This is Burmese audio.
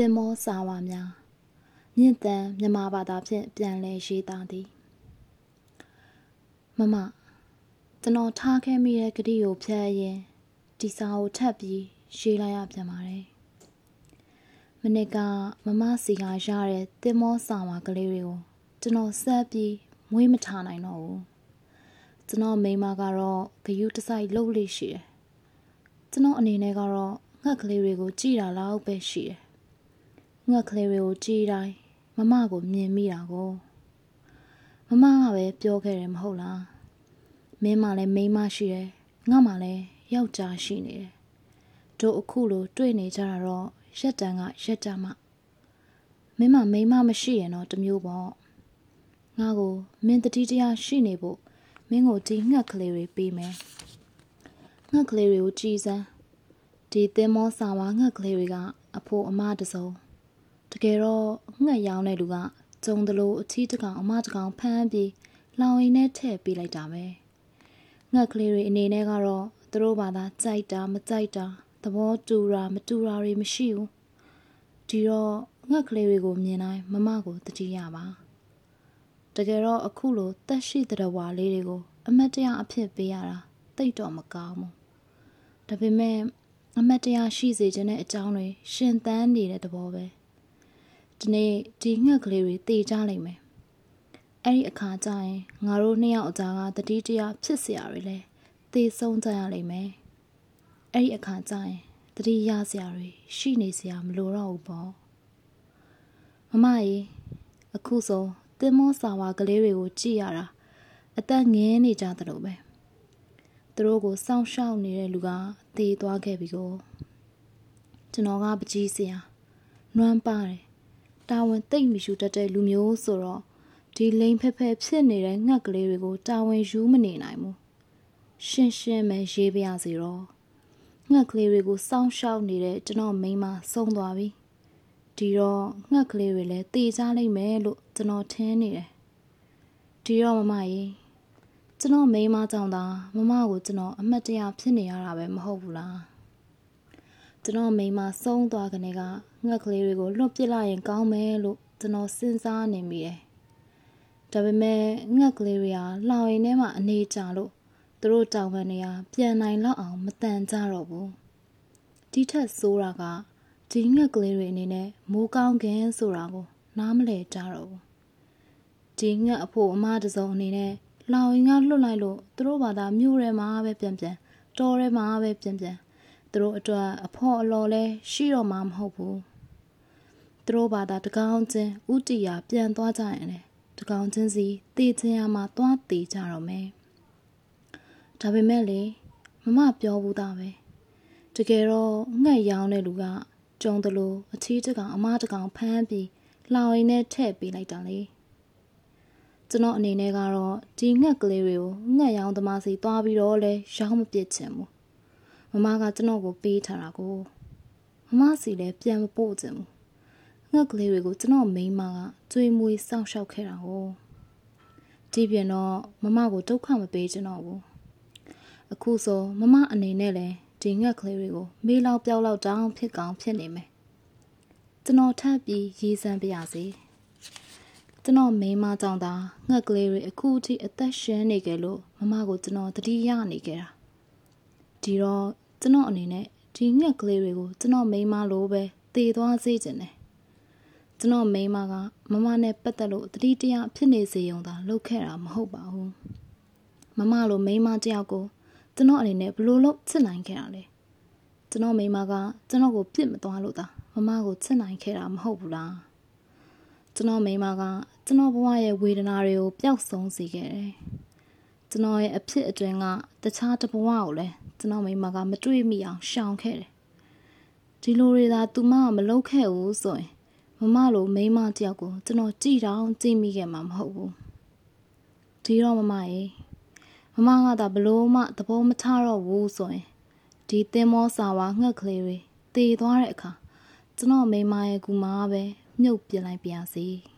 သင်္ဘောစာဝါများမြင့်တန်မြန်မာဘာသာဖြင့်ပြန်လည်ရေးသားသည်မမကျွန်တော်ထားခဲ့မိတဲ့ဂတိကိုဖျက်ရင်ဒီစာကိုထပ်ပြီးရေးလိုက်ရပြန်ပါတယ်မနစ်ကမမစီကရတဲ့သင်္ဘောစာဝါကလေးတွေကိုကျွန်တော်ဆက်ပြီးမွေးမထားနိုင်တော့ဘူးကျွန်တော်မိမကတော့ဂယုတစိုက်လှုပ်လေးရှိတယ်ကျွန်တော်အနေနဲ့ကတော့ငှက်ကလေးတွေကိုကြည်တာလောက်ပဲရှိတယ် ငှက်ကလေးတွေကိုကြည်တိုင်းမမကိုမြင်မိတာကိုမမကပဲပြောခဲ့တယ်မဟုတ်လားမင်းမှလည်းမိန်းမရှိတယ်ငါမှလည်းယောက်ျားရှိနေတယ်တို့အခုလိုတွေ့နေကြတာတော့ရက်တန်ကရက်ကြမှမင်းမမိန်းမမရှိရင်တော့တမျိုးပေါ့ငါကိုမင်းတတိတရားရှိနေဖို့မင်းကိုဒီငှက်ကလေးတွေပေးမယ်ငှက်ကလေးတွေကိုကြည်စမ်းဒီသင်္ဘောစာဝါငှက်ကလေးတွေကအဖိုးအမတစုံ တကယ်တော့ငှက်ရောင်းတဲ့လူကကျုံတလို့အချီးတကောင်အမတကောင်ဖမ်းပြီးလောင်ရင်နဲ့ထည့်ပေးလိုက်တာပဲငှက်ကလေးတွေအနေနဲ့ကတော့သူတို့ဘာသာကြိုက်တာမကြိုက်တာသဘောတူတာမတူတာတွေမရှိဘူးဒီတော့ငှက်ကလေးတွေကိုမြင်တိုင်းမမကိုတတိယပါတကယ်တော့အခုလိုတက်ရှိတဲ့ဝါလေးတွေကိုအမတ်တရအဖြစ်ပေးရတာတိတ်တော့မကောင်းဘူးဒါပေမဲ့အမတ်တရားရှိစေခြင်းတဲ့အကြောင်းတွေရှင်သန်နေတဲ့သဘောပဲ ဒီနေ့ဒီငှက်ကလေးတွေတည်ကြလိမ့်မယ်အဲ့ဒီအခါကျရင်ငါတို့နှစ်ယောက်အကြားကတတိတရားဖြစ်เสียရလဲသေဆုံးကြရလိမ့်မယ်အဲ့ဒီအခါကျရင်တတိရစရာတွေရှိနေစရာမလိုတော့ဘူးပေါ့မမကြီးအခုဆိုတင်မောစာဝါကလေးတွေကိုကြည့်ရတာအသက်ငင်းနေကြသလိုပဲသူတို့ကိုစောင့်ရှောက်နေတဲ့လူကတည်သွားခဲ့ပြီကိုကျွန်တော်ကပကြီးစရာနွမ်းပါတယ် တာဝန်သိမ့်မရှူတတ်တဲ့လူမျိုးဆိုတော့ဒီလိန်ဖက်ဖက်ဖြစ်နေတဲ့ငှက်ကလေးတွေကိုတာဝန်ယူမနေနိုင်ဘူးရှင်းရှင်းပဲရေးပြရစီတော့ငှက်ကလေးတွေကိုစောင့်ရှောက်နေတဲ့ကျွန်တော်မိန်းမဆုံးသွားပြီဒီတော့ငှက်ကလေးတွေလည်းတည်ကြလိမ့်မယ်လို့ကျွန်တော်ထင်နေတယ်ဒီတော့မမကြီးကျွန်တော်မိန်းမကြောင့်သာမမကိုကျွန်တော်အမတ်တရဖြစ်နေရတာပဲမဟုတ်ဘူးလား ကျွန်တော်မိန်းမဆုံးသွားကနေကငှက်ကလေးတွေကိုလွတ်ပစ်လိုက်ရင်ကောင်းမယ်လို့ကျွန်တော်စဉ်းစားနေမိတယ်ဒါပေမဲ့ငှက်ကလေးတွေကလှောင်ရင်ထဲမှာအနေကြလို့သူတို့တောင်ပန်တွေကပြန်နိုင်လောက်အောင်မတန်ကြတော့ဘူးဒီထက်ဆိုးတာကဒီငှက်ကလေးတွေအနေနဲ့မိုးကောင်းခင်ဆိုတာကိုနားမလည်ကြတော့ဘူးဒီငှက်အဖို့အမတစုံအနေနဲ့လောင်ရင်ကလွတ်လိုက်လို့သူတို့ဘာသာမြို့ထဲမှာပဲပြန်ပြန်တော်ထဲမှာပဲပြန်ပြန် သူတို့အတွက်အဖို့အလော်လဲရှိတော့မှာမဟုတ်ဘူးသူတို့ဘာသာတကောင်ချင်းဥတီယာပြန်သွားကြရင်လေတကောင်ချင်းစီတည်ချင်းရမှာသွားတည်ကြတော့မယ်ဒါပေမဲ့လေမမပြောဘူးသားပဲတကယ်တော့ငှက်ရောင်းတဲ့လူကကြုံတယ်လို့အချီးတကောင်အမတကောင်ဖမ်းပြီးလောင်ရင်းနဲ့ထည့်ပေးလိုက်တာလေကျွန်တော်အနေနဲ့ကတော့ဒီငှက်ကလေးတွေကိုငှက်ရောင်းသမားစီသွားပြီးတော့လဲရောင်းမပစ်ချင်ဘူး မမကကျွန်တော်ကိုပေးထားတာကိုမမစီလည်းပြန်မပို့ချင်ဘူးငှက်ကလေးတွေကိုကျွန်တော်မိန်းမကကျွေးမွေးစောင့်ရှောက်ခဲ့တာကိုဒီပြင်တော့မမကိုဒုက္ခမပေးချင်တော့ဘူးအခုဆိုမမအနေနဲ့လည်းဒီငှက်ကလေးတွေကိုမေးလောက်ပြောက်လောက်တောင်းဖြစ်ကောင်းဖြစ်နေမယ်ကျွန်တော်ထပ်ပြီးရေးစမ်းပြရစီကျွန်တော်မိန်းမကြောင့်သာငှက်ကလေးတွေအခုထိအသက်ရှင်နေကြလို့မမကိုကျွန်တော်တတိယနေကြတာ ဒီတော့ကျွန်တော်အနေနဲ့ဒီငှက်ကလေးတွေကိုကျွန်တော်မိန်းမလိုပဲတည်သွားစေချင်တယ်ကျွန်တော်မိန်းမကမမနဲ့ပတ်သက်လို့တတိတရဖြစ်နေစေုံသာလုပ်ခဲ့တာမဟုတ်ပါဘူးမမလိုမိန်းမတယောက်ကိုကျွန်တော်အနေနဲ့ဘလို့လို့ချစ်နိုင်ခဲ့တာလဲကျွန်တော်မိန်းမကကျွန်တော်ကိုပြစ်မသွားလို့သာမမကိုချစ်နိုင်ခဲ့တာမဟုတ်ဘူးလားကျွန်တော်မိန်းမကကျွန်တော်ဘဝရဲ့ဝေဒနာတွေကိုပျောက်ဆုံးစေခဲ့တယ်ကျွန်တော်ရဲ့အဖြစ်အတွင်းကတခြားတဘဝကိုလည်း ကျွန်တော်မိန်းမကမတွေ့မိအောင်ရှောင်ခဲ့တယ်ဒီလိုတွေသာသူမကမလုပ်ခဲ့ဘူးဆိုရင်မမလိုမိန်းမတယောက်ကိုကျွန်တော်ကြည်တောင်ကြည်မိခဲ့မှာမဟုတ်ဘူးဒီတော့မမရေမမကသာဘလို့မှသဘောမထားတော့ဘူးဆိုရင်ဒီသင်္ဘောစာဝါငှက်ကလေးတွေတည်သွားတဲ့အခါကျွန်တော်မိမရဲ့ကူမပဲမြုပ်ပြလိုက်ပါစေ။